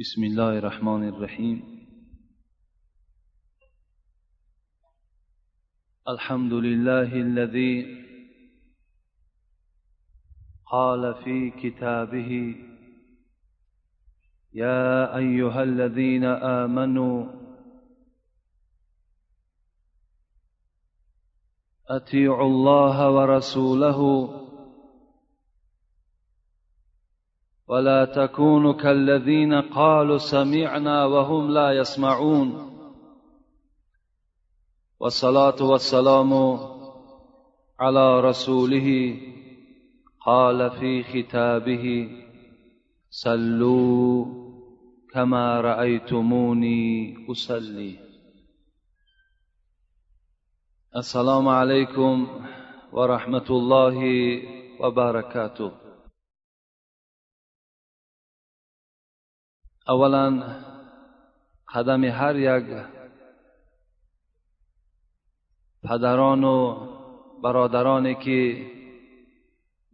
بسم الله الرحمن الرحيم. الحمد لله الذي قال في كتابه يا أيها الذين آمنوا أطيعوا الله ورسوله ولا تكونوا كالذين قالوا سمعنا وهم لا يسمعون. والصلاة والسلام على رسوله قال في ختابه صلوا كما رأيتموني أصلي. السلام عليكم ورحمة الله وبركاته. اولا قدم هر یک پدران و برادرانی که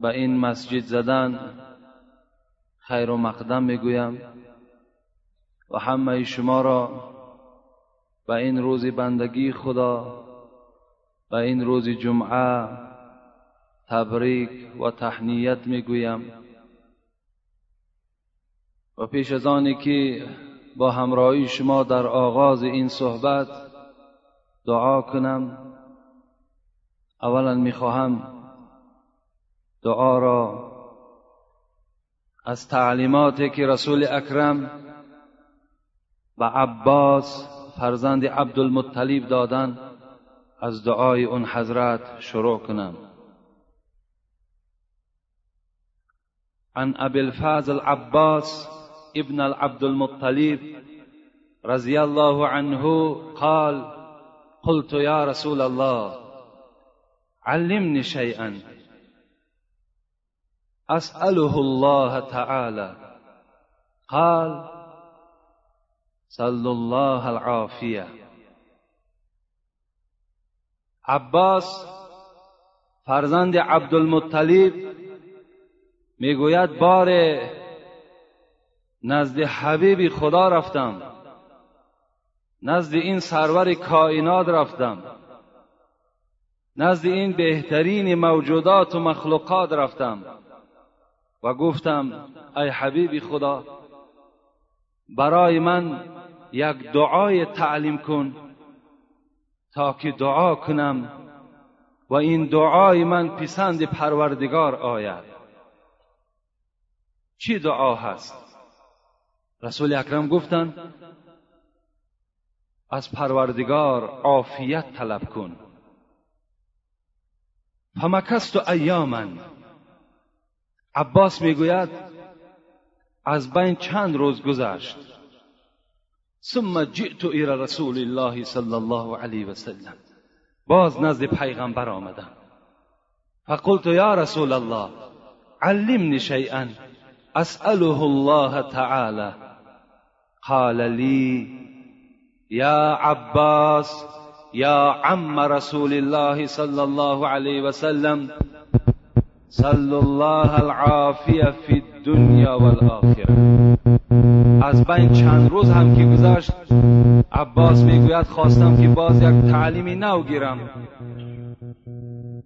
به این مسجد زدن خیر و مقدم می‌گویم و همه شما را به این روز بندگی خدا به این روز جمعه تبریک و تحنیت می‌گویم. و پیش از آنی که با همراهی شما در آغاز این صحبت دعا کنم اولا می‌خواهم دعا را از تعلیماتی که رسول اکرم به عباس فرزند عبدالمطلب دادن از دعای اون حضرت شروع کنم. عن ابي الفاضل عباس ابن العبد المطلب رضي الله عنه قال قلت يا رسول الله علمني شيئا. أسأله الله تعالى. قال صلى الله العافية. عباس فرزند عبدالمطلب میگوید بار نزد حبیب خدا رفتم. نزد این سرور کائنات رفتم. نزد این بهترین موجودات و مخلوقات رفتم. و گفتم ای حبیب خدا برای من یک دعای تعلیم کن تا که دعا کنم و این دعای من پسند پروردگار آید. چی دعا هست؟ رسول اکرم گفتند از پروردگار عافیت طلب کن. فمکست ایاما. عباس می‌گوید از بین چند روز گذشت. ثم جئت الى رسول الله صلی الله علیه و سلم باز نزد پیغمبر آمدم. فقلت یا رسول الله علمني شيئا اساله الله تعالى قال لي يا عباس يا عم رسول الله صلى الله عليه وسلم صلى الله العافية في الدنيا والآخرة. از بین چند روز هم که گذشت عباس می‌گوید خواستم که باز یک تعلیمی نو گیرم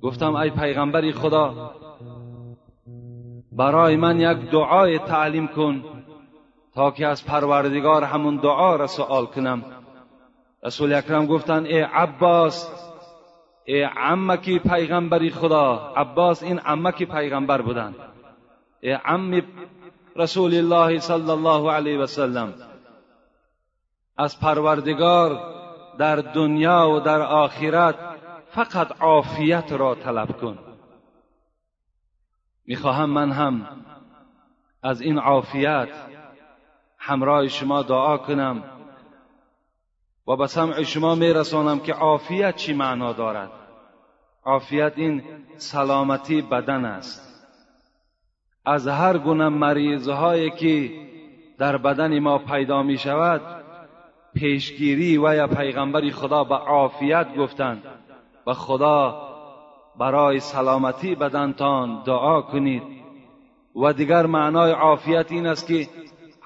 گفتم ای پیغمبری خدا برای من یک دعای تعلیم کن. تا که از پروردگار همون دعا را سوال کنم. رسول اکرم گفتن ای عباس ای عمکی پیغمبری خدا. عباس این عمکی پیغمبر بودن. ای عم رسول الله صلی الله علیه و سلم از پروردگار در دنیا و در آخرت فقط عافیت را طلب کن. می‌خواهم من هم از این عافیت همراه شما دعا کنم و به سمع شما میرسانم که عافیت چی معنا دارد. عافیت این سلامتی بدن است. از هر گونه مریضهایی که در بدن ما پیدا می شود پیشگیری و یا پیغمبر خدا به عافیت گفتند و خدا برای سلامتی بدنتان دعا کنید. و دیگر معنای عافیت این است که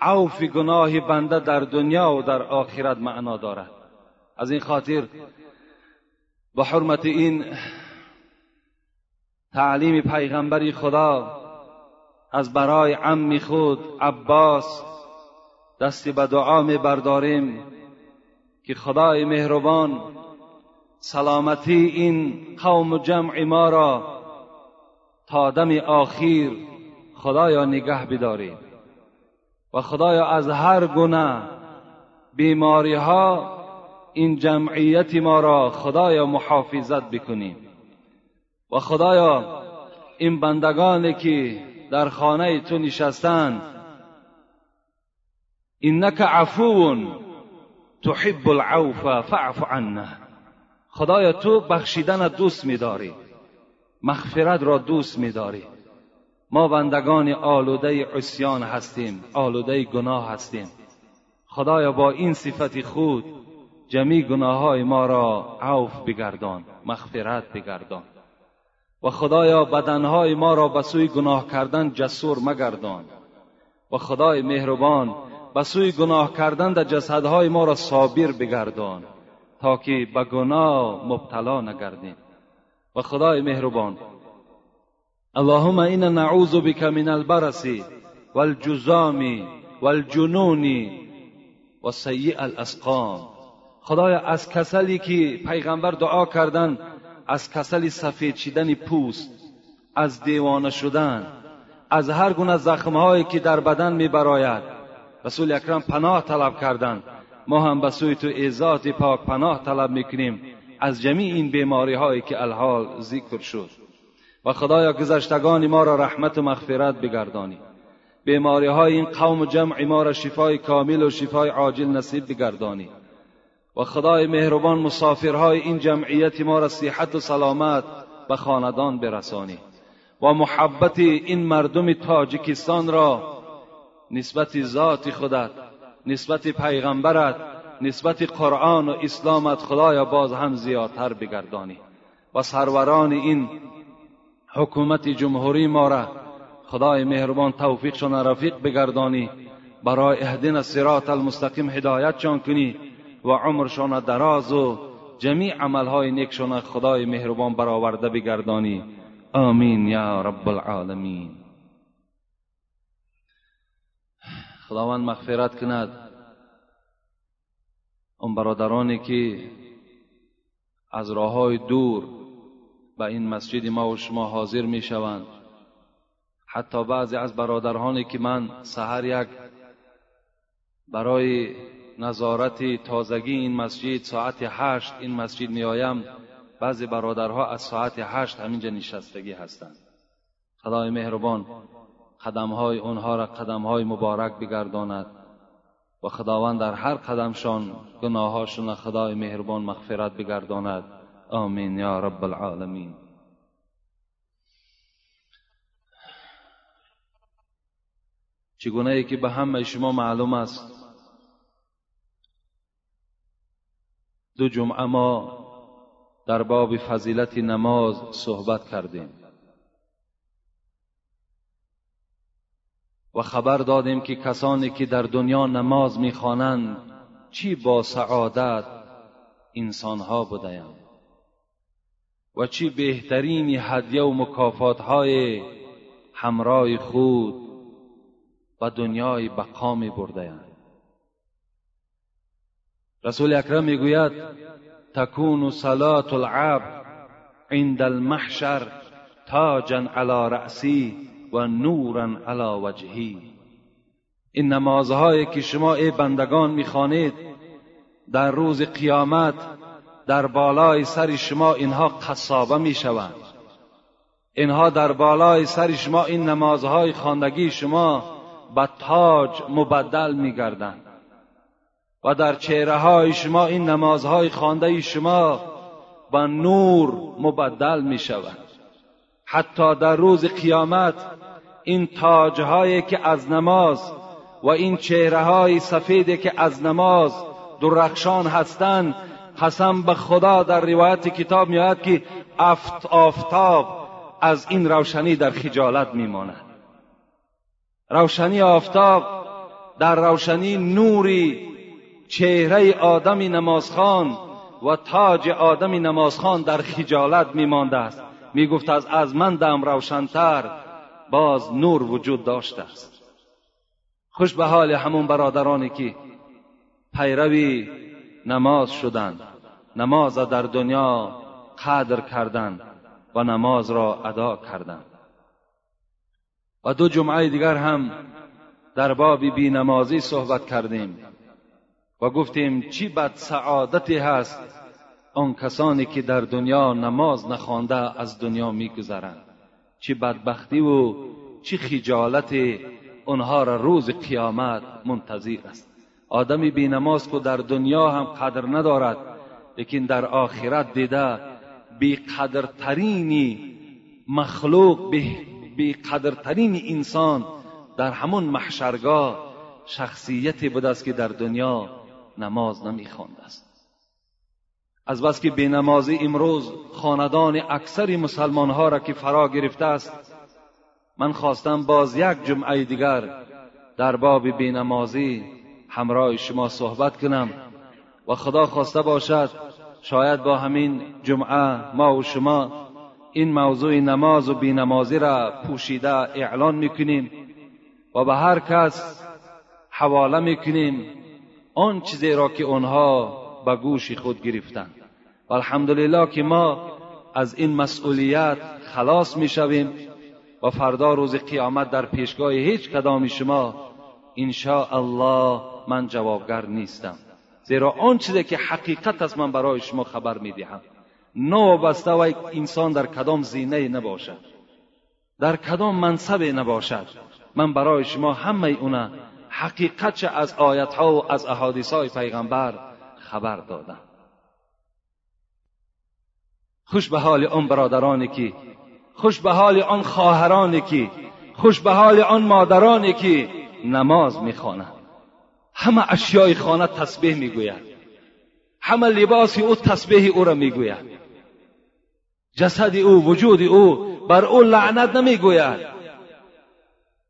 عوف گناه بنده در دنیا و در آخرت معنا دارد. از این خاطر با حرمت این تعلیم پیغمبری خدا از برای عمی خود عباس دستی به دعا می برداریم که خدای مهربان سلامتی این قوم و جمع ما را تا دم آخیر خدایا نگه بداریم. و خدایا از هر گونه بیماری ها این جمعیت ما را خدایا محافظت بکنیم. و خدایا این بندگانی که در خانه تو نشستند انک عفو تحب العوف فاعف عنا. خدایا تو بخشیدن دوست میداری مغفرت را دوست میداری. ما بندگان آلوده عصیان هستیم آلوده گناه هستیم. خدایا با این صفت خود جمی گناه های ما را عوف بگردان مغفرت بگردان. و خدایا بدنهای ما را به سوی گناه کردن جسور مگردان. و خدای مهربان به سوی گناه کردن در جسدهای ما را صابر بگردان تا که به گناه مبتلا نگردیم. و خدای مهربان اللهم اینا نعوذ بك من البرس والجزام والجنون و الاسقام خدایا از کسلی که پیغمبر دعا کردن از کسل سفید شدن پوست از دیوانه شدن از هر گونه زخمهایی که در بدن میبراید. رسول اکرم پناه طلب کردند ما هم به سوی تو ایزات پاک پناه طلب می‌کنیم. از جمیع این بیماری هایی که الحال ذکر شد. و خدایا گذشتگان ما را رحمت و مغفرت بگردانی. بیماری های این قوم و جمع ما را شفای کامل و شفای عاجل نصیب بگردانی. و خدای مهربان مسافرهای این جمعیت ما را صحت و سلامت به خاندان برسانی. و محبت این مردم تاجیکستان را نسبت ذات خودت نسبت پیغمبرت نسبت قرآن و اسلامت خدایا باز هم زیادتر بگردانی. و سروران این حکومت جمهوری ما را خدای مهربان توفیقشان رفیق بگردانی. برای اهدین صراط المستقیم هدایتشان کنی و عمرشان دراز و جمیع عملهای نیکشان خدای مهربان برآورده بگردانی. آمین یا رب العالمین. خداوند مغفرت کند. اون برادرانی که از راه های دور به این مسجد ما و شما حاضر می شوند حتی بعضی از برادرانی که من سحر یک برای نظارت تازگی این مسجد ساعت هشت این مسجد می آیم بعضی برادرها از ساعت هشت همینجا نشستگی هستند. خدای مهربان قدمهای اونها را قدمهای مبارک بگرداند و خداوند در هر قدمشان گناهاشون خدای مهربان مغفرت بگرداند. آمین یا رب العالمین. چگونه ای که به همه شما معلوم است دو جمعه ما در باب فضیلت نماز صحبت کردیم و خبر دادیم که کسانی که در دنیا نماز می‌خوانند چی با سعادت انسانها بودند. و چی بهترین هدیه و مکافات های همراه خود و دنیای بقا بردهاند. رسول اکرم می‌گوید تکون صلات العبد عند المحشر تاجا على رأسی و نورا علی وجهی. این نمازهایی که شما ای بندگان می‌خوانید در روز قیامت در بالای سر شما اینها قصابه می‌شوند. اینها در بالای سر شما این نمازهای خواندگی شما به تاج مبدل میگردند. و در چهره های شما این نمازهای خوانده شما با نور مبدل می شود حتی در روز قیامت این تاجهایی که از نماز و این چهره های سفیدی که از نماز درخشان هستند قسم به خدا در روایت کتاب میاد که افت آفتاب از این روشنی در خجالت میماند. روشنی آفتاب در روشنی نوری چهره آدم نمازخان و تاج آدم نمازخان در خجالت میمانده است. می‌گفت از از من دم روشنتر باز نور وجود داشته است. خوش به حال همون برادرانی که پیروی نماز شدند. نماز در دنیا قدر کردند و نماز را ادا کردند و دو جمعه دیگر هم در باب بی نمازی صحبت کردیم و گفتیم چی بد سعادتی هست آن کسانی که در دنیا نماز نخوانده از دنیا میگذرند. چی بدبختی و چی خجالت آنها را روز قیامت منتظر است. آدمی بی نماز که در دنیا هم قدر ندارد لیکن در آخرت دیده بی قدرترینی مخلوق بی قدرترین انسان در همون محشرگاه شخصیتی بوده است که در دنیا نماز نمیخوانده است. از بس که بینمازی امروز خاندان اکثر مسلمان ها را که فرا گرفته است من خواستم باز یک جمعه دیگر در باب بینمازی همراه شما صحبت کنم. و خدا خواسته باشد شاید با همین جمعه ما و شما این موضوع نماز و بینمازی را پوشیده اعلان می‌کنیم و به هر کس حواله می‌کنیم آن چیزی را که آنها به گوش خود گرفتند و الحمدلله که ما از این مسئولیت خلاص می‌شویم و فردا روز قیامت در پیشگاه هیچ کدام شما انشاء الله من جوابگر نیستم. زیرا آن چیزی که حقیقت است من برای شما خبر می‌دهم. نوابسته و انسان در کدام زینه نباشد؟ در کدام منصب نباشد؟ من برای شما همه اونا حقیقت از آیت ها و از احادیث های پیغمبر خبر دادم. خوش به حال آن برادرانی که خوش به حال آن خواهرانی که خوش به حال آن مادرانی که نماز می‌خوانند. همه اشیای خانه تسبیح می‌گوید همه لباس او تسبیح او را می‌گوید جسد او وجود او بر او لعنت نمی‌گوید.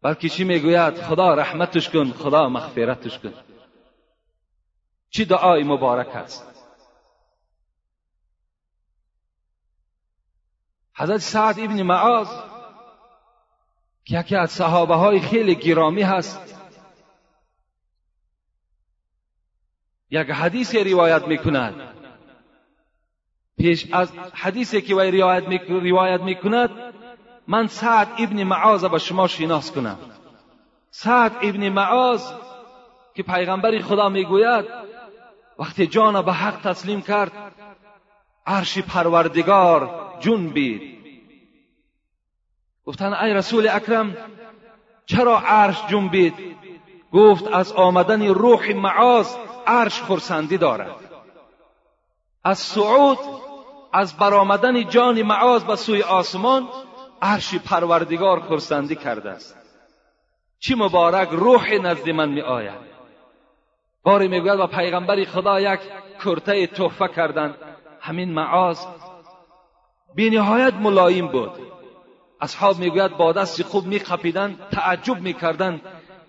بلکه چی می‌گوید؟ خدا رحمتش کن خدا مغفرتش کن. چی دعای مبارک است؟ حضرت سعد ابن معاذ که یکی از صحابه های خیلی گرامی هست. یک حدیث روایت می‌کند. پیش از حدیثی که وی روایت می‌کند من سعد ابن معاذ به شما شناس کنم. سعد ابن معاذ که پیغمبر خدا می‌گوید وقتی جان به حق تسلیم کرد عرش پروردگار جنبید گفتن ای رسول اکرم چرا عرش جنبید گفت از آمدن روح معاذ عرش خرسندی دارد. از صعود از برآمدن جان معاذ به سوی آسمان عرش پروردگار خرسندی کرده است. چی مبارک روح نزد من می آید. باری می‌گوید و پیغمبر خدا یک کرته تحفه کردند. همین معاذ بینهایت ملایم بود. اصحاب می‌گوید با دست خوب میخپیدند تعجب می‌کردند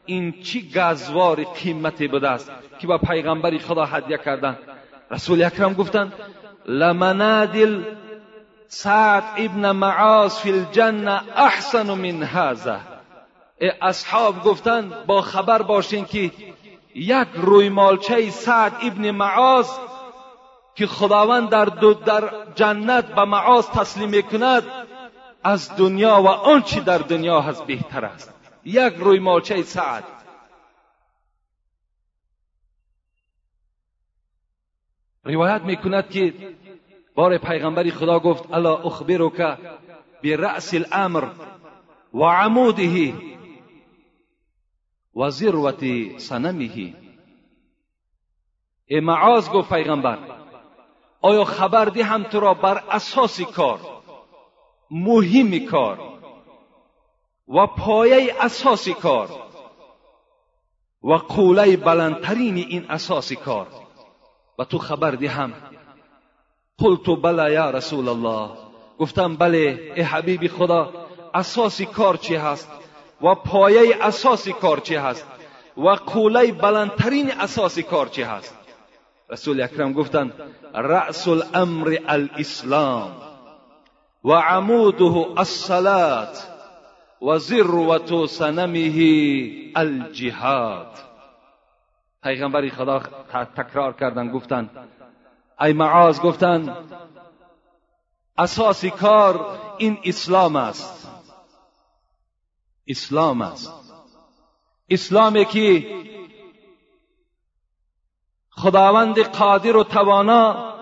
این چی گزوار قیمتی بوده است. که با پیغمبر خدا هدیه کردند رسول اکرم گفتند لمنادل سعد ابن معاذ فی الجنه احسن من هذا. اصحاب گفتند با خبر باشین که یک روی مالچه سعد ابن معاذ که خداوند در, دو در جنت به معاذ تسلیم می‌کند از دنیا و آنچه در دنیا هست بهتر است. یک روی مالچه سعد. روایت می‌کند که بار پیغمبری خدا گفت الا اخبرک برأس الامر و عموده و ذروت سنمه ای معاذ گفت پیغمبر آیا خبر هم تو را بر اساس کار مهم کار و پایه اساس کار و قوله بلندترین این اساس کار؟ تو خبر دهم قلت بلا یا رسول الله گفتم بله ای حبیب خدا اساس کار چی هست؟ و پایه اساس کار چی هست؟ و قوله بلندترین اساس کار چی هست؟ رسول اکرم گفتند رأس الامر الاسلام و عموده الصلاة و ذروت سنمه الجهاد. پیغمبری خدا تکرار کردن گفتند ای معاذ گفتند اساسی کار این اسلام است. اسلام است. اسلامی که خداوند قادر و توانا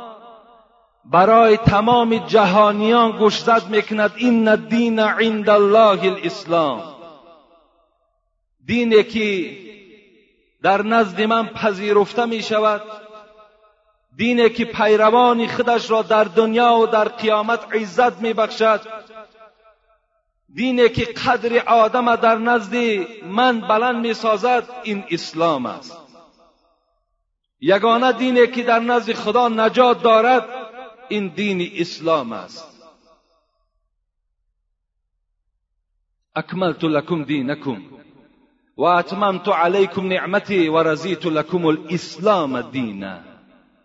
برای تمام جهانیان گشزد می‌کند. این الدین عند الله الاسلام. دینی که در نزد من پذیرفته می شود دینی که پیروان خودش را در دنیا و در قیامت عزت می بخشد دینی که قدر آدم در نزد من بلند می سازد این اسلام است. یگانه دینی که در نزد خدا نجات دارد این دین اسلام است. اکملت لکم دینکم. و اتممت علیکم نعمتی و رزیت لکم الاسلام دینا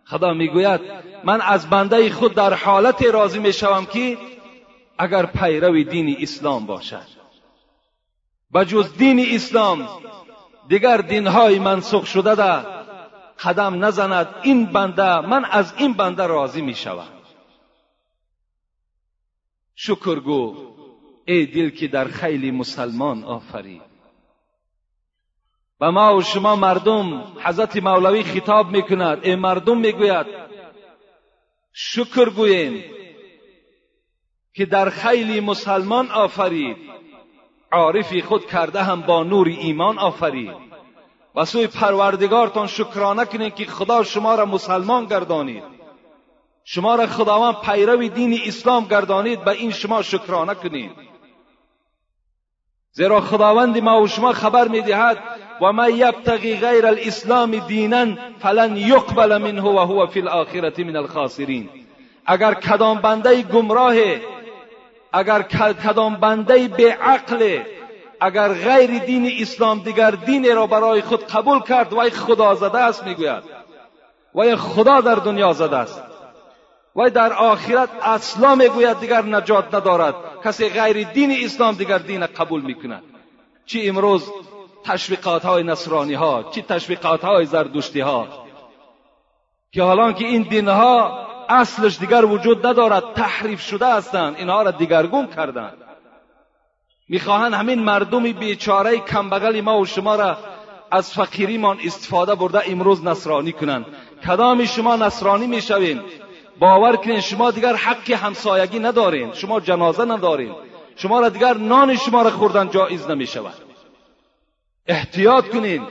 خدا می‌گوید من از بنده خود در حالت راضی می‌شوم که اگر پیرو دین اسلام باشد بجز دین اسلام دیگر دینهای منسوخ شده ده قدم نزند این بنده من از این بنده راضی می شود شکر گو ای دل که در خیلی مسلمان آفرید و ما و شما مردم حضرت مولوی خطاب می‌کند. ای مردم می‌گوید شکر گوین که در خیلی مسلمان آفرید. عارفی خود کرده هم با نور ایمان آفرید. و سوی پروردگارتان شکرانه کنید که خدا شما را مسلمان گردانید. شما را خداوند پیرو دین اسلام گردانید به این شما شکرانه کنید. زیرا خداوند ما و شما خبر می‌دهد و ما یبتغی غیر الاسلام دینا فلن یقبل منه و هو فی الاخره من الخاسرین اگر کدام بنده گمراه اگر کدام بنده به عقل اگر غیر دین اسلام دیگر دین را برای خود قبول کرد وای خدا زده است می‌گوید. وای خدا در دنیا زده است. وای در آخرت اصلا می‌گوید دیگر نجات ندارد. کسی غیر دین اسلام دیگر دین قبول می‌کند. چی امروز تشویقات های نصرانی ها چی تشویقات های زردشتی ها که حالا که این دین ها اصلش دیگر وجود ندارد تحریف شده هستند اینها را دیگرگون کردند. می‌خواهند همین مردم بیچاره کمبغل ما و شما را از فقیریمان استفاده برده امروز نصرانی کنند. کدام شما نصرانی می‌شوین؟ باور کنین شما دیگر حق همسایگی ندارین شما جنازه ندارین. شما را دیگر نان شما را خوردن جایز نمی شود احتیاط کنین.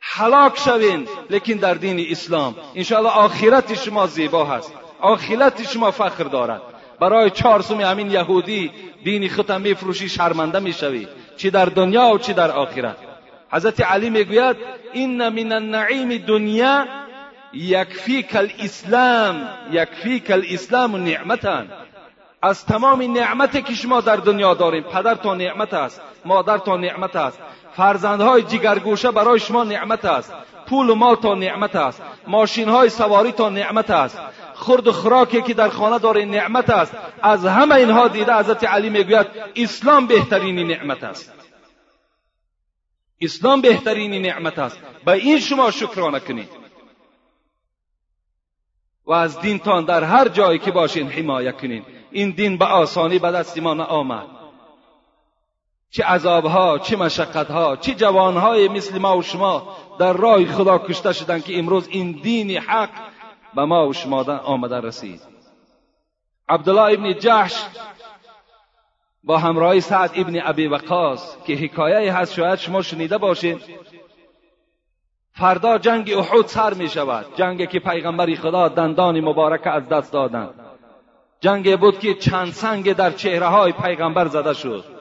حلاک شوین لیکن در دین اسلام انشاءالله آخرت شما زیبا هست. آخرت شما فخر دارد. برای چهارسوم همین یهودی دین خودم میفروشی شرمنده می‌شوی. چی در دنیا و چی در آخرت. حضرت علی می‌گوید این من النعیم دنیا یکفیک الاسلام. یکفیک الاسلام نعمتا از تمام نعمتی که شما در دنیا داریم پدر تا نعمت است مادر تا نعمت است. فرزندهای جگرگوشه برای شما نعمت است. پول و مال تا نعمت است. ماشین های سواری تا نعمت است. خورد و خوراکی که در خانه داره نعمت است. از همه اینها دیده حضرت علی می‌گوید اسلام بهترین نعمت است. اسلام بهترین نعمت است. به این شما شکرانه کنید. و از دینتان در هر جایی که باشین حمایه کنید. این دین به آسانی به دست ما آمد چه عذابها چه مشقتها چه جوانهای مثل ما و شما در راه خدا کشته شدن که امروز این دین حق به ما و شما آمده رسید. عبدالله ابن جحش با همراهی سعد ابن ابی وقاص که حکایه هست شاید شما شنیده باشید فردا جنگ احد سر می شود. جنگی که پیغمبر خدا دندان مبارک از دست دادند جنگی بود که چند سنگ در چهره های پیغمبر زده شد.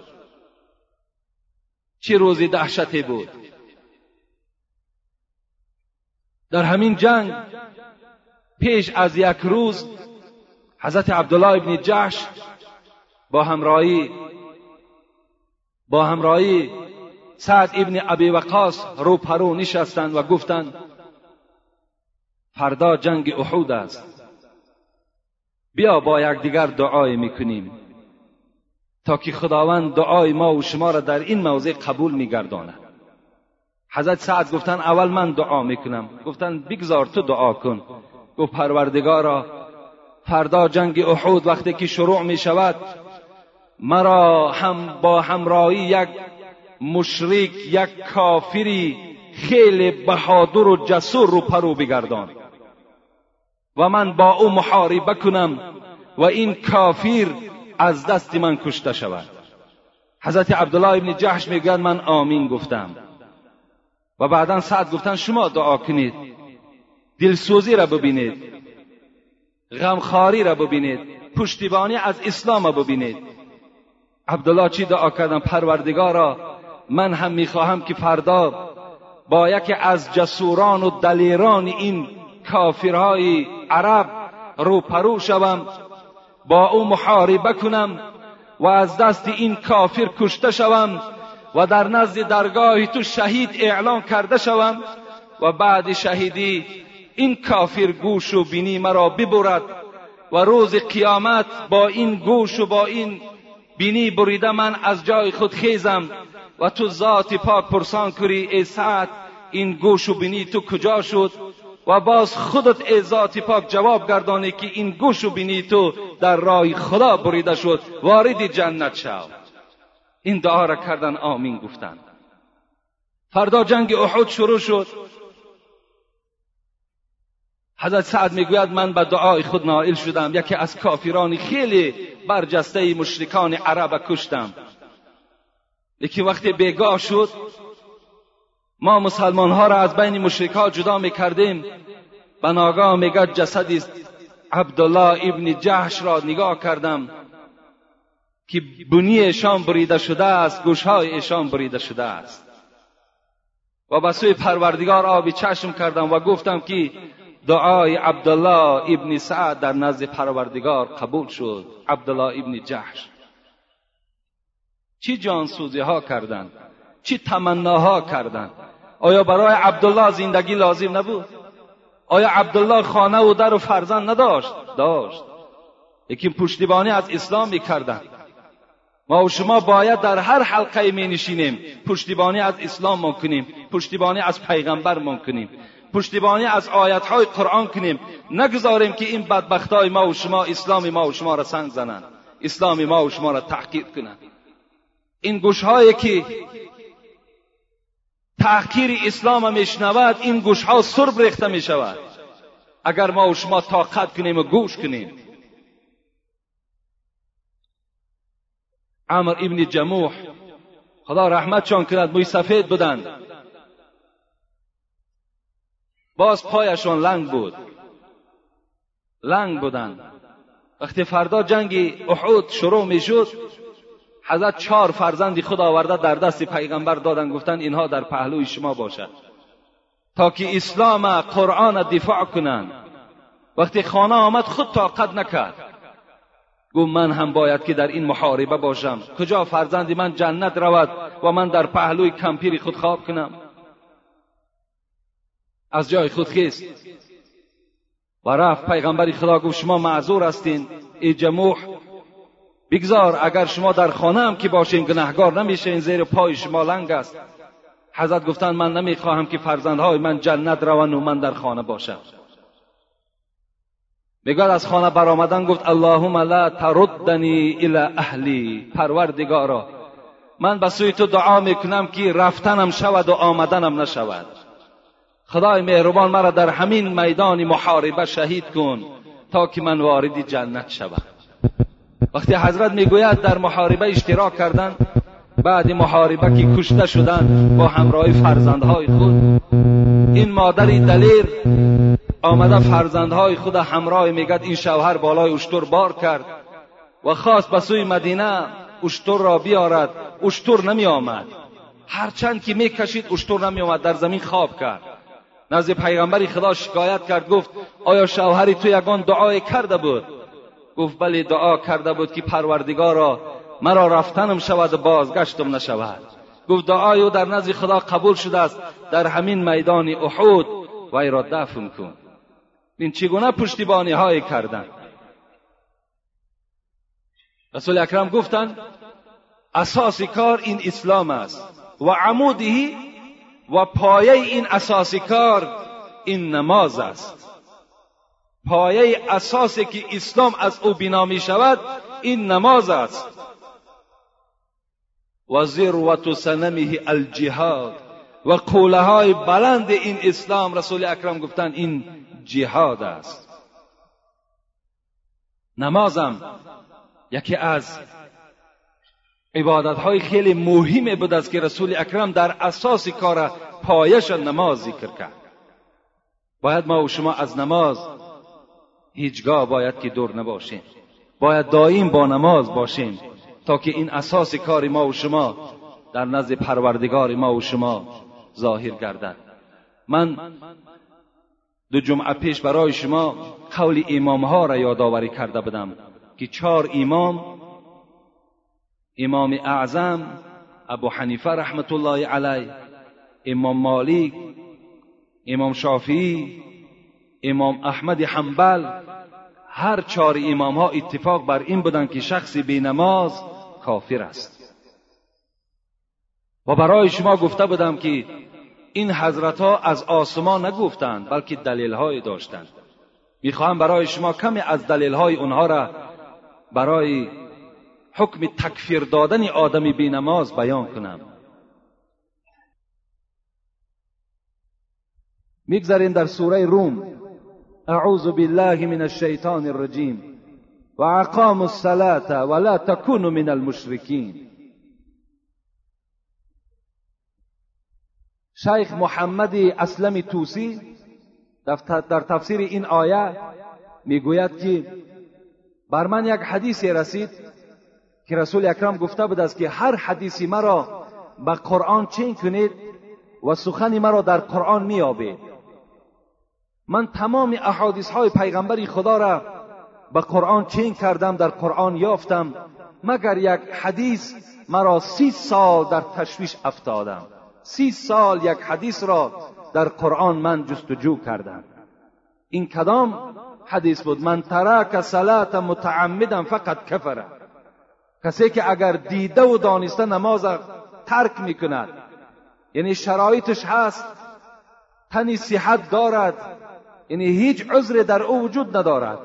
چه روزی دهشتی بود. در همین جنگ پیش از یک روز حضرت عبدالله ابن جحش با همراهی با همراهی سعد ابن ابی وقاص رو پرو نشستند و گفتند فردا جنگ احود است. بیا با یکدیگر دعای می‌کنیم. تا که خداوند دعای ما و شما را در این موضع قبول میگرداند. حضرت سعد گفتن اول من دعا می‌کنم. گفتن بگذار تو دعا کن. گفت پروردگارا فردا جنگ احود وقتی که شروع می شود مرا هم با همراهی یک مشرک یک کافری خیلی بهادر و جسور رو پرو بگردان و من با او محاربه کنم و این کافر از دست من کشته شود. حضرت عبدالله ابن جحش می‌گوید من آمین گفتم. و بعدا سعد گفتن شما دعا کنید. دلسوزی را ببینید. غمخاری را ببینید. پشتیبانی از اسلام را ببینید. عبدالله چی دعا کردن؟ پروردگارا من هم می‌خواهم که فردا با یکی از جسوران و دلیران این کافرهای عرب روپرو شوم. با او محاربه کنم و از دست این کافر کشته شوم و در نزد درگاه تو شهید اعلان کرده شوم و بعد شهیدی این کافر گوش و بینی مرا ببرد و روز قیامت با این گوش و با این بینی بریده من از جای خود خیزم و تو ذات پاک پرسان کری ای سعد این گوش و بینی تو کجا شد؟ و باز خودت ای ذات پاک جواب گردانی که این گوش و بینی تو در راه خدا بریده شد وارد جنت شو. این دعا را کردن آمین گفتند فردا جنگ احد شروع شد. حضرت سعد می‌گوید من به دعای خود نائل شدم یکی از کافران خیلی برجسته مشرکان عرب کشتم. یکی وقتی بیگاه شد ما مسلمان ها را از بین مشرک جدا می‌کردیم. به ناگاه میگد جسدی عبدالله ابن جحش را نگاه کردم. که بنی ایشان بریده شده است گوشهای ایشان بریده شده است. و به سوی پروردگار آبی چشم کردم و گفتم که دعای عبدالله ابن سعد در نزد پروردگار قبول شد. عبدالله ابن جحش. چی جانسوزی ها کردند؟ چی تمناها کردند؟ آیا برای عبدالله زندگی لازم نبود؟ آیا عبدالله خانه و در و فرزند نداشت؟ داشت. لیکن پشتیبانی از اسلام می‌کردند. ما و شما باید در هر حلقه می نشینیم. پشتیبانی از اسلام کنیم پشتیبانی از پیغمبر کنیم پشتیبانی از آیت های قرآن کنیم. نگذاریم که این بدبخت های ما و شما اسلام ما و شما را سنگ زنند. اسلام ما و شما را تحقیر کنند. این گوش هایی که تحقیر اسلام میشنود این گوش ها سرب ریخته می شود اگر ما و شما طاقت کنیم و گوش کنیم. عمر ابن جموح خدا رحمت چون کند موی سفید بودند. باز پایشان لنگ بود. لنگ بودند. وقتی فردا جنگ احود شروع می شد حضرت چهار فرزندی خود آورده در دست پیغمبر دادن گفتن اینها در پهلوی شما باشد. تا که اسلام قرآن دفاع کنند وقتی خانه آمد خود طاقت نکرد. گفت من هم باید که در این محاربه باشم. کجا فرزندی من جنت رود و من در پهلوی کمپیری خود خواب کنم؟ از جای خود خیست. و رفت پیغمبری خدا گفت شما معذور هستین. ای جموح بگذار اگر شما در خانه هم که باشین گناهگار نمیشه این زیر پای شما لنگ است. حضرت گفتند من نمی‌خواهم که فرزندهای من جنت روند و من در خانه باشم. می‌گوید از خانه برآمدن گفت اللهم لا تردنی الى اهلی پروردگارا من به سوی تو دعا می‌کنم که رفتنم شود و آمدنم نشود. خدای مهربان مرا در همین میدان محاربه شهید کن تا که من وارد جنت شوم. وقتی حضرت می‌گوید در محاربه اشتراک کردن بعد محاربه که کشته شدن با همراه فرزندهای خود این مادری دلیر آمده فرزندهای خود همراه میگد این شوهر بالای اشتر بار کرد و خواست به سوی مدینه اشتر را بیارد اشتر نمی آمد هرچند که می‌کشید اشتر نمی آمد در زمین خواب کرد. نزد پیغمبری خدا شکایت کرد گفت آیا شوهری تو یگان دعای کرده بود؟ گفت بله دعا کرده بود که پروردگارا مرا رفتنم شود و بازگشتم نشود. گفت دعای او در نزد خدا قبول شده است در همین میدان احود وی را دفن کن. این چگونه پشتیبانی های کردن؟ رسول اکرم گفتند اساس کار این اسلام است. و عمودی و پایه این اساسی کار این نماز است. پایه اساسی که اسلام از او بنا می شود این نماز است. و ذروت سنمه الجهاد. و قوله های بلند این اسلام رسول اکرم گفتن این جهاد است. نمازم یکی از عبادت های خیلی مهم بود است که رسول اکرم در اساس کار پایش نماز ذکر کرد. باید ما و شما از نماز هیچگاه باید که دور نباشیم. باید دائم با نماز باشیم تا که این اساس کار ما و شما در نزد پروردگار ما و شما ظاهر گردد. من دو جمعه پیش برای شما قول امام ها را یادآوری کرده بودم که چهار امام امام اعظم ابو حنیفه رحمت الله علیه امام مالک امام شافعی امام احمد حنبل هر چهار امام ها اتفاق بر این بودند که شخصی بی نماز کافر است و برای شما گفته بودم که این حضرت ها از آسمان نگفتند بلکه دلیل های داشتند می‌خواهم برای شما کمی از دلیل اونها را برای حکم تکفیر دادن آدم بی نماز بیان کنم می‌گذاریم در سوره روم أعوذ بالله من الشیطان الرجیم و اقام الصلاة ولا تكونوا من المشرکین شیخ محمد أسلم توسی در تفسیر این آیه میگوید که بر من یک حدیثی رسید که رسول اکرم گفته بود است که هر حدیثی مرا به قرآن چین کنید و سخنی مرا در قرآن میابید من تمام احادیث های پیغمبری خدا را به قرآن چین کردم در قرآن یافتم مگر یک حدیث مرا سی سال در تشویش افتادم. سی سال یک حدیث را در قرآن من جستجو کردم. این کدام حدیث بود؟ من ترک صلات متعمدا فقط کفره کسی که اگر دیده و دانسته نماز ترک می‌کند یعنی شرایطش هست تنی صحت دارد یعنی هیچ عذر در او وجود ندارد.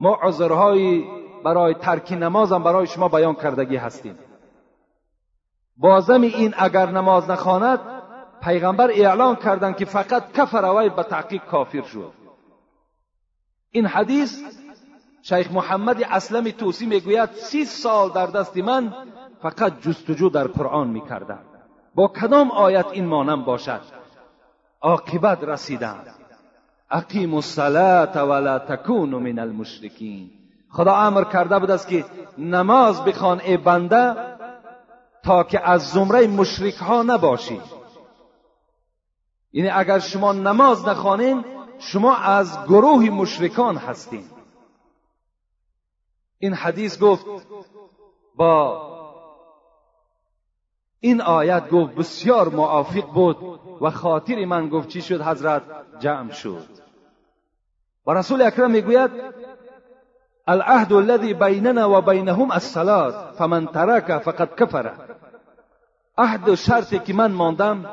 ما عذرهایی برای ترک نماز هم برای شما بیان کردگی هستیم. بازم این اگر نماز نخواند پیغمبر اعلان کردند که فقط کفر وی به تحقیق کافر شد. این حدیث شیخ محمد اسلم توسی می‌گوید سی سال در دست من فقط جستجو در قرآن می‌کردم. با کدام آیت این مانم باشد؟ عاقبت رسیدم. اقیم الصلاة ولا تکونوا من المشرکین. خدا امر کرده بود است که نماز بخوان ای بنده تا که از زمره مشرک ها نباشی. یعنی اگر شما نماز نخوانین شما از گروه مشرکان هستین. این حدیث گفت با این آیت گفت بسیار موافق بود و خاطر من گفت چی شد؟ حضرت جمع شد. و رسول اکرم می‌گوید العهد الذي بيننا و بینهم الصلاه فمن ترك فقد كفر عهد شرطی که من ماندم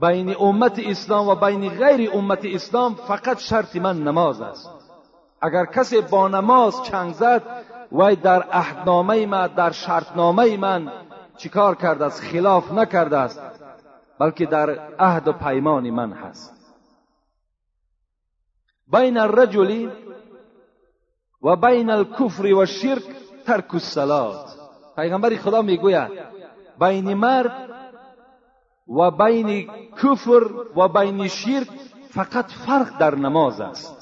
بین امت اسلام و بین غیر امت اسلام فقط شرط من نماز است اگر کسی با نماز چنگ زد وی در عهدنامه من در شرطنامه من چیکار کرده است خلاف نکرده است بلکه در عهد و پیمان من هست بین الرجل و بین الكفر و شرک ترک الصلات پیغمبر خدا میگوید بین مرد و بین کفر و بین شرک فقط فرق در نماز است.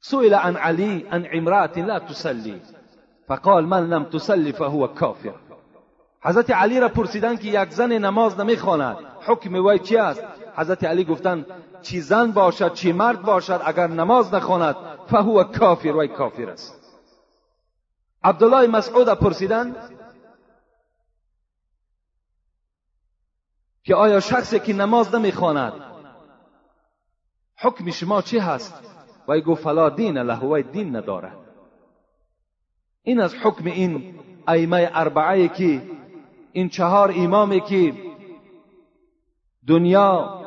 سئل عن علي عن امرأة لا تسلی. فقال من لم تسلی فهو کافر. حضرت علی را پرسیدن که یک زن نماز نمیخواند. حکم وی چی است؟ حضرت علی گفتن چی زن باشد چی مرد باشد اگر نماز نخواند فهو کافر وی کافر است. عبدالله مسعود پرسیدن که آیا شخصی که نماز نمی‌خواند حکم شما چی هست؟ و گفت فلا دین له دین ندارد این از حکم این ائمه اربعه که این چهار امامی که دنیا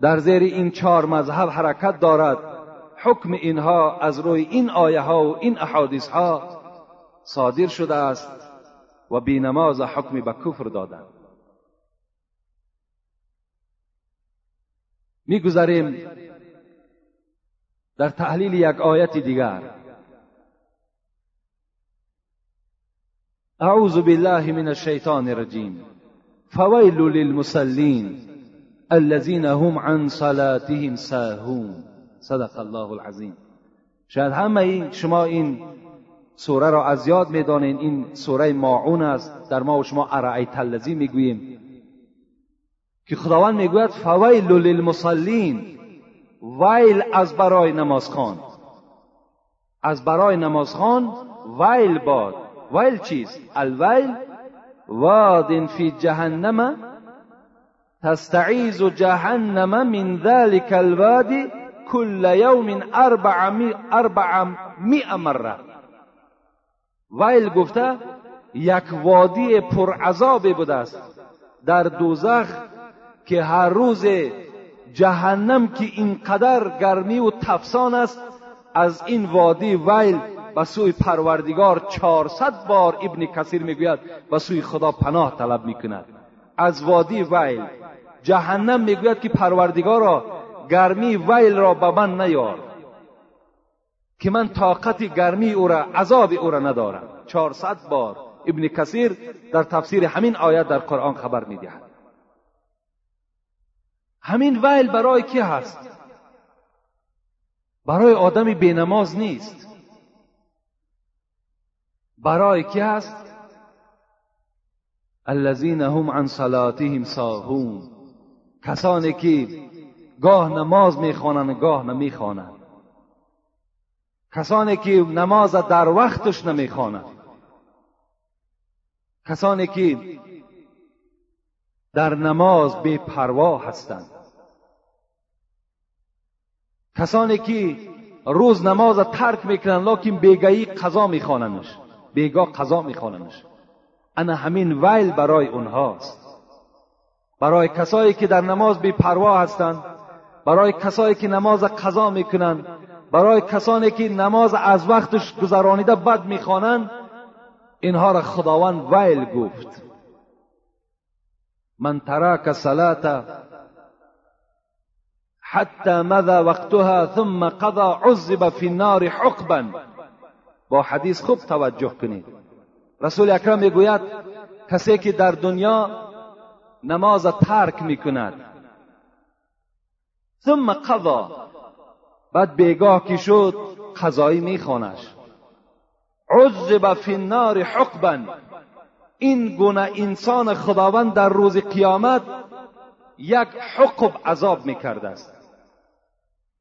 در زیر این چهار مذهب حرکت دارد. حکم اینها از روی این آیه ها و این احادیث ها صادر شده است و بینماز حکم به کفر دادند. می‌گذاریم در تحلیل یک آیت دیگر. اعوذ بالله من الشیطان الرجیم. فویل للمسلین الذين هم عن صلاتهم ساهون. صدق الله العظیم. شاید همه این شما این سوره را از یاد می‌دانین. این سوره ماعون است. در ما و شما ارعیت الذی می‌گوییم. که خداوند می‌گوید فویل للمصلین. ویل از برای نمازخوان. از برای نمازخوان ویل باد. ویل چیست؟ الویل واد فی جهنم تستعیز جهنم من ذلك الواد كل يوم اربع مئة مره ویل گفته یک وادی پرعذابی بوده است. در دوزخ که هر روز جهنم که اینقدر گرمی و تفسان است از این وادی ویل به سوی پروردگار چهارصد بار ابن کثیر می‌گوید به سوی خدا پناه طلب می‌کند. از وادی ویل جهنم می‌گوید که پروردگارا گرمی ویل را به من نیار. که من طاقت گرمی او را عذاب او را ندارم. چهارصد بار ابن کثیر در تفسیر همین آیت در قرآن خبر می‌دهد. همین ویل برای کی هست؟ برای آدمی بینماز نیست. برای کی هست؟ الذین هم عن صلاتهم ساهون. کسانی که گاه نماز می‌خوانند گاه نمی‌خوانند. کسانی که نماز در وقتش نمی‌خوانند. کسانی که در نماز بی پروا هستند. کسانی که روز نماز ترک می‌کنن لکن بیگایی قضا میخواننش بیگاه قضا میخواننش انا همین ویل برای اونهاست. برای کسایی که در نماز بی پروا هستند برای کسایی که نماز قضا می‌کنند برای کسانی که نماز از وقتش گذرانیده بد می‌خوانند اینها را خداوند ویل گفت. من ترک صلات حتى مضى وقتها ثم قضى عذب في النار حقبا. با حدیث خوب توجه کنید. رسول اکرم می‌گوید کسی که در دنیا نماز ترک می‌کند. ثم قضا. بعد بیگاه که شد قضایی میخوانش. عذب فی النار حقبا. این گونه انسان خداوند در روز قیامت یک حقب عذاب می‌کرده است.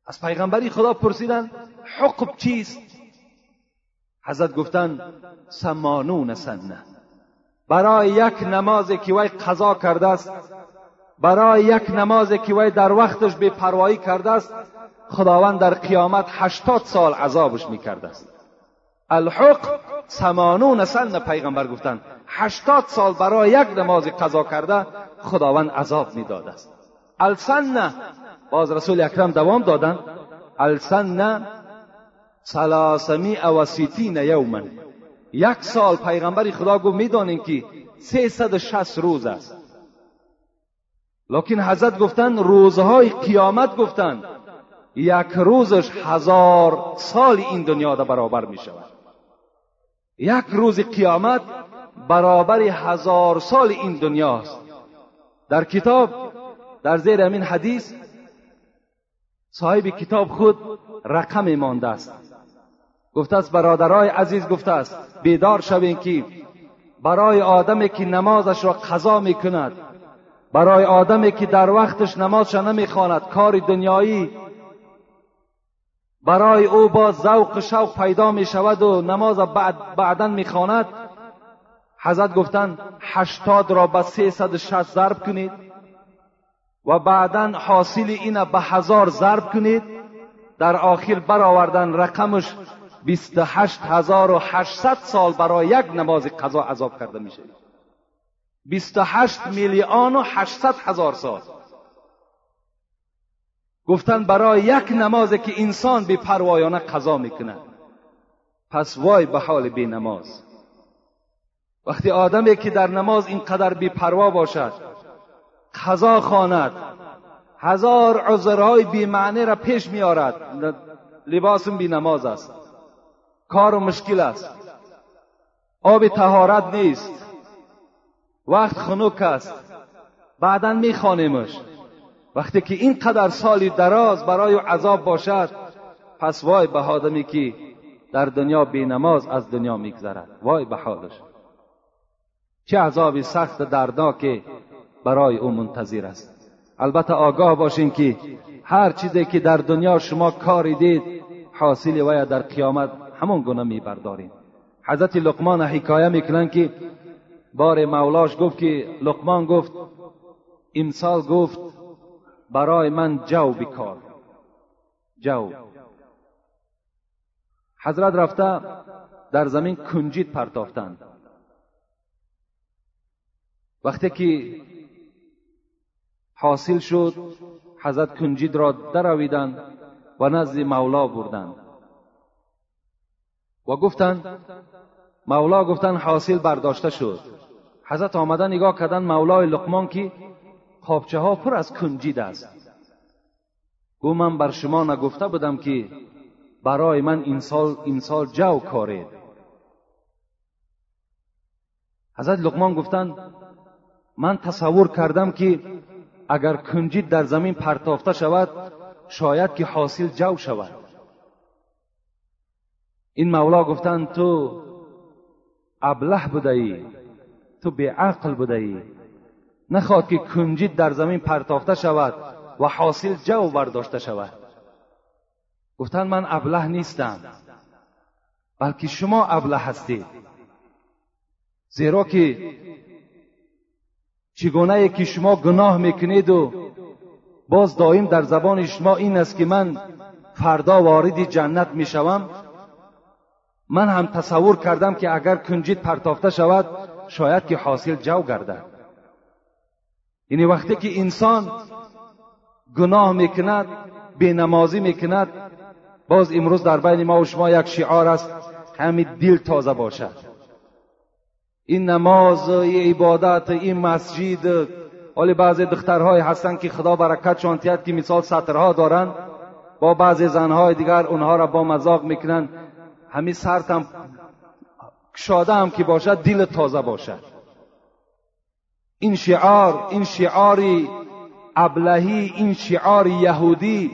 از پیغمبری خدا پرسیدن حقب چیست؟ حضرت گفتن سمانون سنه. برای یک نمازی که وی قضا کرده است برای یک نمازی که وی در وقتش به پروایی کرده است خداوند در قیامت هشتاد سال عذابش می‌کرده است. الحق سمانون سن پیغمبر گفتن هشتاد سال برای یک نماز قضا کرده خداوند عذاب می‌داده است. السنه باز رسول اکرم دوام دادن السنه سلاسمی و سیتین یوما. یک سال پیغمبر خدا گفت می‌دانین که شست روز است. لکن حضرت گفتن روزهای قیامت گفتن یک روزش هزار سال این دنیا دا برابر می شود یک روز قیامت برابر هزار سال این دنیاست در کتاب در زیر امین حدیث صاحب کتاب خود رقم مانده است. گفته است برادرای عزیز گفته است بیدار شوین که برای آدمی که نمازش را قضا می کند برای آدمی که در وقتش نمازش نمی‌خواند کار دنیایی برای او با ذوق شوق پیدا می شود و نماز بعد بعدا می‌خواند حضرت گفتند هشتاد را به سیصد شست ضرب کنید و بعدا حاصل این به هزار ضرب کنید در آخر برآوردن رقمش 28800 سال برای یک نماز قضا عذاب کرده میشه. 28 میلیون و 800 هزار سال. گفتن برای یک نمازی که انسان بی پروایانه قضا می‌کنه. پس وای به حال بی نماز. وقتی آدمی که در نماز اینقدر بی پروا باشد قضا خواند هزار عذرهای بی معنی را پیش میارد لباسم بی نماز است. کار و مشکل است. آب تهارت نیست. وقت خنک است. بعدا میخوانیمش. وقتی که اینقدر سالی دراز برای عذاب باشد پس وای به آدمی که در دنیا بی نماز از دنیا میگذرد. وای به حالش چه عذابی سخت دردناک برای او منتظر است. البته آگاه باشین که هر چیزی که در دنیا شما کاری دید حاصل وی در قیامت همون گونه میبردارین حضرت لقمان حکایه می‌کنن که بار مولاش گفت که لقمان گفت امسال گفت برای من جو بکار جو. حضرت رفته در زمین کنجید پرتافتند وقتی که حاصل شد حضرت کنجید را درویدند و نزد مولا بردند. و گفتند مولا گفتند حاصل برداشته شد. حضرت آمدن نگاه کردن مولای لقمان که خوابچه ها پر از کنجید است. گو من بر شما نگفته بودم که برای من این سال, این سال جو کارید حضرت لقمان گفتند من تصور کردم که اگر کنجید در زمین پرتافته شود شاید که حاصل جو شود. این مولا گفتند تو ابله بوده ای تو به عقل بوده ای نخواد که کنجید در زمین پرتافته شود و حاصل جو برداشته شود. گفتند من ابله نیستم بلکه شما ابله هستید. زیرا که چگونه که شما گناه می‌کنید و باز دائم در زبان شما این است که من فردا وارد جنت می‌شوم من هم تصور کردم که اگر کنجید پرتافته شود شاید که حاصل جو گردد. یعنی وقتی که انسان گناه می‌کند بینمازی می‌کند باز امروز در بین ما و شما یک شعار است همین دل تازه باشد. این نماز این عبادت این مسجد حالی بعضی دخترهای هستند که خدا برکت شانتیت که مثال سطرها دارند با بعضی زنهای دیگر اونها را با مذاق می‌کنند همین سرتم شاده هم که باشد دل تازه باشد. این شعار این شعاری ابلهی این شعار یهودی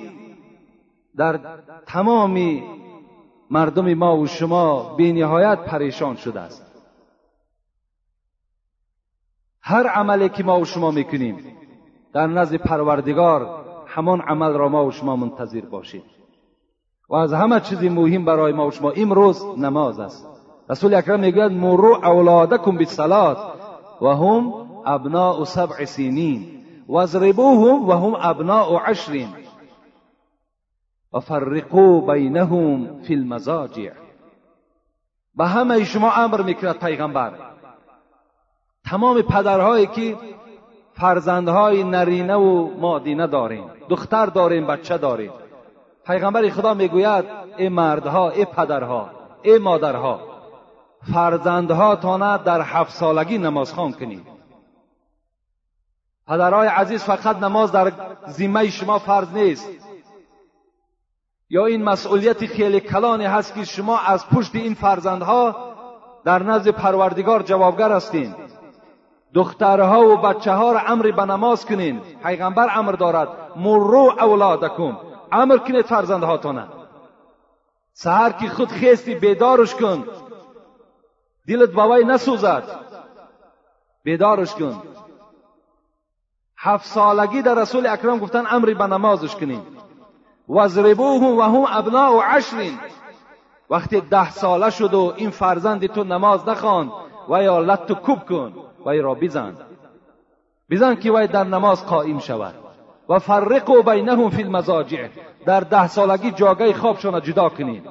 در تمام مردم ما و شما به نهایت پریشان شده است. هر عملی که ما و شما می‌کنیم در نزد پروردگار همان عمل را ما و شما منتظر باشید. و از همه چیزی مهم برای ما و شما امروز نماز است. رسول اکرم می‌گوید مرو اولادکم بالصلاه و هم ابناء سبع سینین واضربوهم و هم ابناء عشر و فرقوا بینهم فی المزاجع به همه شما امر می‌کند پیغمبر. تمام پدرهایی که فرزندهای نرینه و مادینه داریم دختر داریم بچه داریم پیغمبر خدا می‌گوید ای مردها ای پدرها ای مادرها فرزندهاتان در هفت سالگی نماز خوان کنید. پدرهای عزیز فقط نماز در ذمه شما فرض نیست. یا این مسئولیت خیلی کلانی هست که شما از پشت این فرزندها در نزد پروردگار جوابگر هستین. دخترها و بچه ها را امر به نماز کنین. پیغمبر امر دارد. مرو اولادکم. امر کنید فرزندهاتانه سهر که خود خیستی بیدارش کن دلت بوای نسوزد بیدارش کن هفت سالگی در رسول اکرم گفتن امری به نمازش کنیم وضربوهم و هم ابناء عشرین وقتی ده ساله شد و این فرزند تو نماز نخوان و یا لط کوب کن وی را بزن بزن که وی در نماز قائم شود و فرقوا بینهم فی المزاجع. در ده سالگی جاگه خوابشان جدا کنید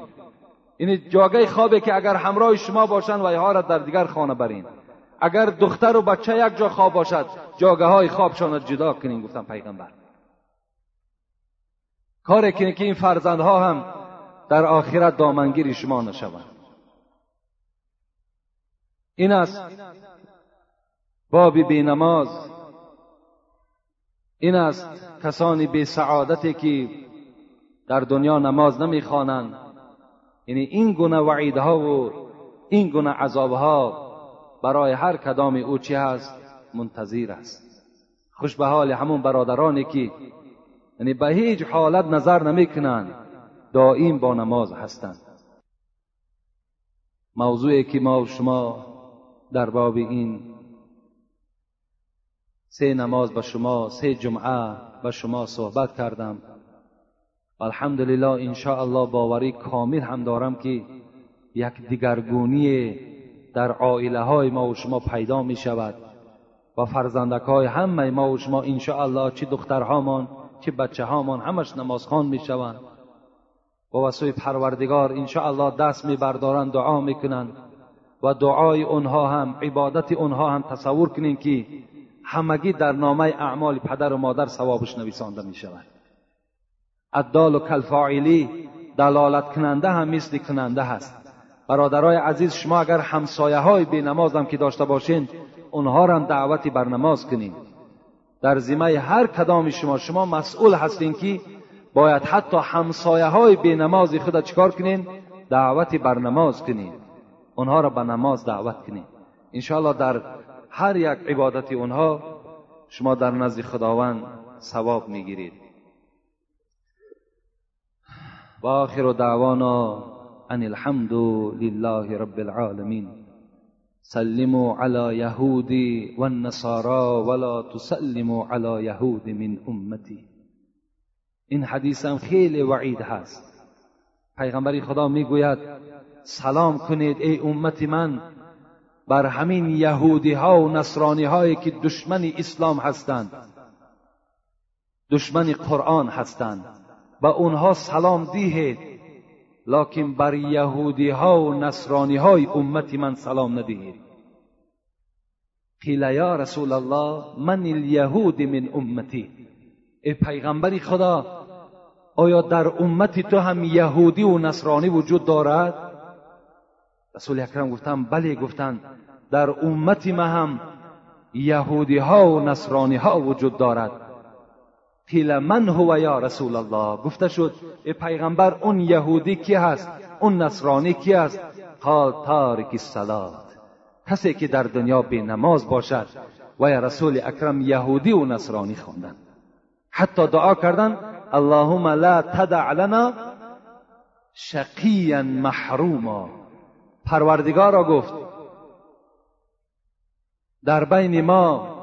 یعنی جاگه خوابه که اگر همراه شما باشند و اینها را در دیگر خانه برین. اگر دختر و بچه یک جا خواب باشد جاگه های خوابشان جدا کنین گفتم پیغمبر. کار کنید که این فرزندها هم در آخرت دامنگیری شما نشوند. این است بابی بی نماز. این است کسانی بی سعادتی که در دنیا نماز نمی‌خوانند. یعنی این گونه وعیدها و این گونه عذابها برای هر کدام او چی هست؟ منتظر است. خوش به حال همون برادرانی که یعنی به هیچ حالت نظر نمی‌کنند. دائم با نماز هستند. موضوعی که ما و شما در باب این سه نماز به شما سه جمعه به شما صحبت کردم. الحمدلله ان الله باوری کامل هم دارم که یک دیگرگونی در عائله های ما و شما پیدا می شود و فرزندک های همه ما و شما ان الله چه دخترهامان چه بچه هامان همش نمازخوان می شوند و وسوی پروردگار ان الله دست می بردارند دعا می کنند و دعای اونها هم عبادت اونها هم تصور کنین که همگی در نامه اعمال پدر و مادر ثوابش نویسانده می شود الدال و کلفاعلی دلالت کننده هم مثل کننده هست. برادرای عزیز شما اگر همسایه های بی نماز هم که داشته باشین اونها را هم دعوتی بر نماز کنین. در زیمه هر کدام شما شما مسئول هستین که باید حتی همسایه های بی نماز خود چکار کنین؟ دعوتی بر نماز کنین. اونها را به نماز دعوت کنین. انشاءالله در هر یک عبادت اونها شما در نزد خداوند ثواب می‌گیرید. و آخر دعوانا ان الحمد لله رب العالمین. سلموا على یهودی و النصارا ولا تسلموا على یهود من امتی. این حدیث هم خیلی وعید هست. پیغمبری خدا می‌گوید سلام کنید ای امت من. بر همین یهودی ها و نصرانی هایی که دشمن اسلام هستند. دشمن قرآن هستند. به اونها سلام دیه لکن بر یهودی ها و نصرانی های امت من سلام ندهید قیل یا رسول الله من الیهود من امتی. ای پیغمبری خدا آیا در امتی تو هم یهودی و نصرانی وجود دارد؟ رسول اکرم گفتم بله گفتند در امتی ما هم یهودی ها و نصرانی ها وجود دارد. قیل من هو یا رسول الله؟ گفته شد ای پیغمبر اون یهودی کی هست؟ اون نصرانی کی هست قال تارک الصلات. کسی که در دنیا به نماز باشد و یا رسول اکرم یهودی و نصرانی خوندن حتی دعا کردن اللهم لا تدع لنا شقیا محروما. پروردگار را گفت در بین ما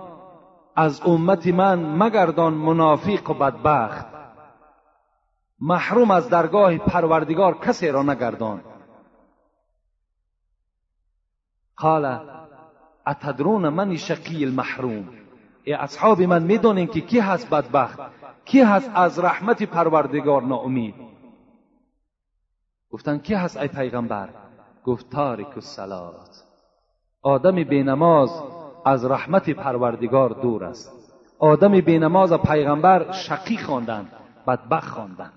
از امت من مگردان منافق و بدبخت. محروم از درگاه پروردگار کسی را نگردان. قال اتدرون من شقی المحروم؟ ای اصحاب من می‌دونین که کی هست بدبخت؟ کی هست از رحمت پروردگار ناامید؟ گفتن کی هست ای پیغمبر؟ گفت تارک الصلات. آدم بینماز از رحمت پروردگار دور است. آدم بینماز پیغمبر شقی خواندند بدبخت خواندند.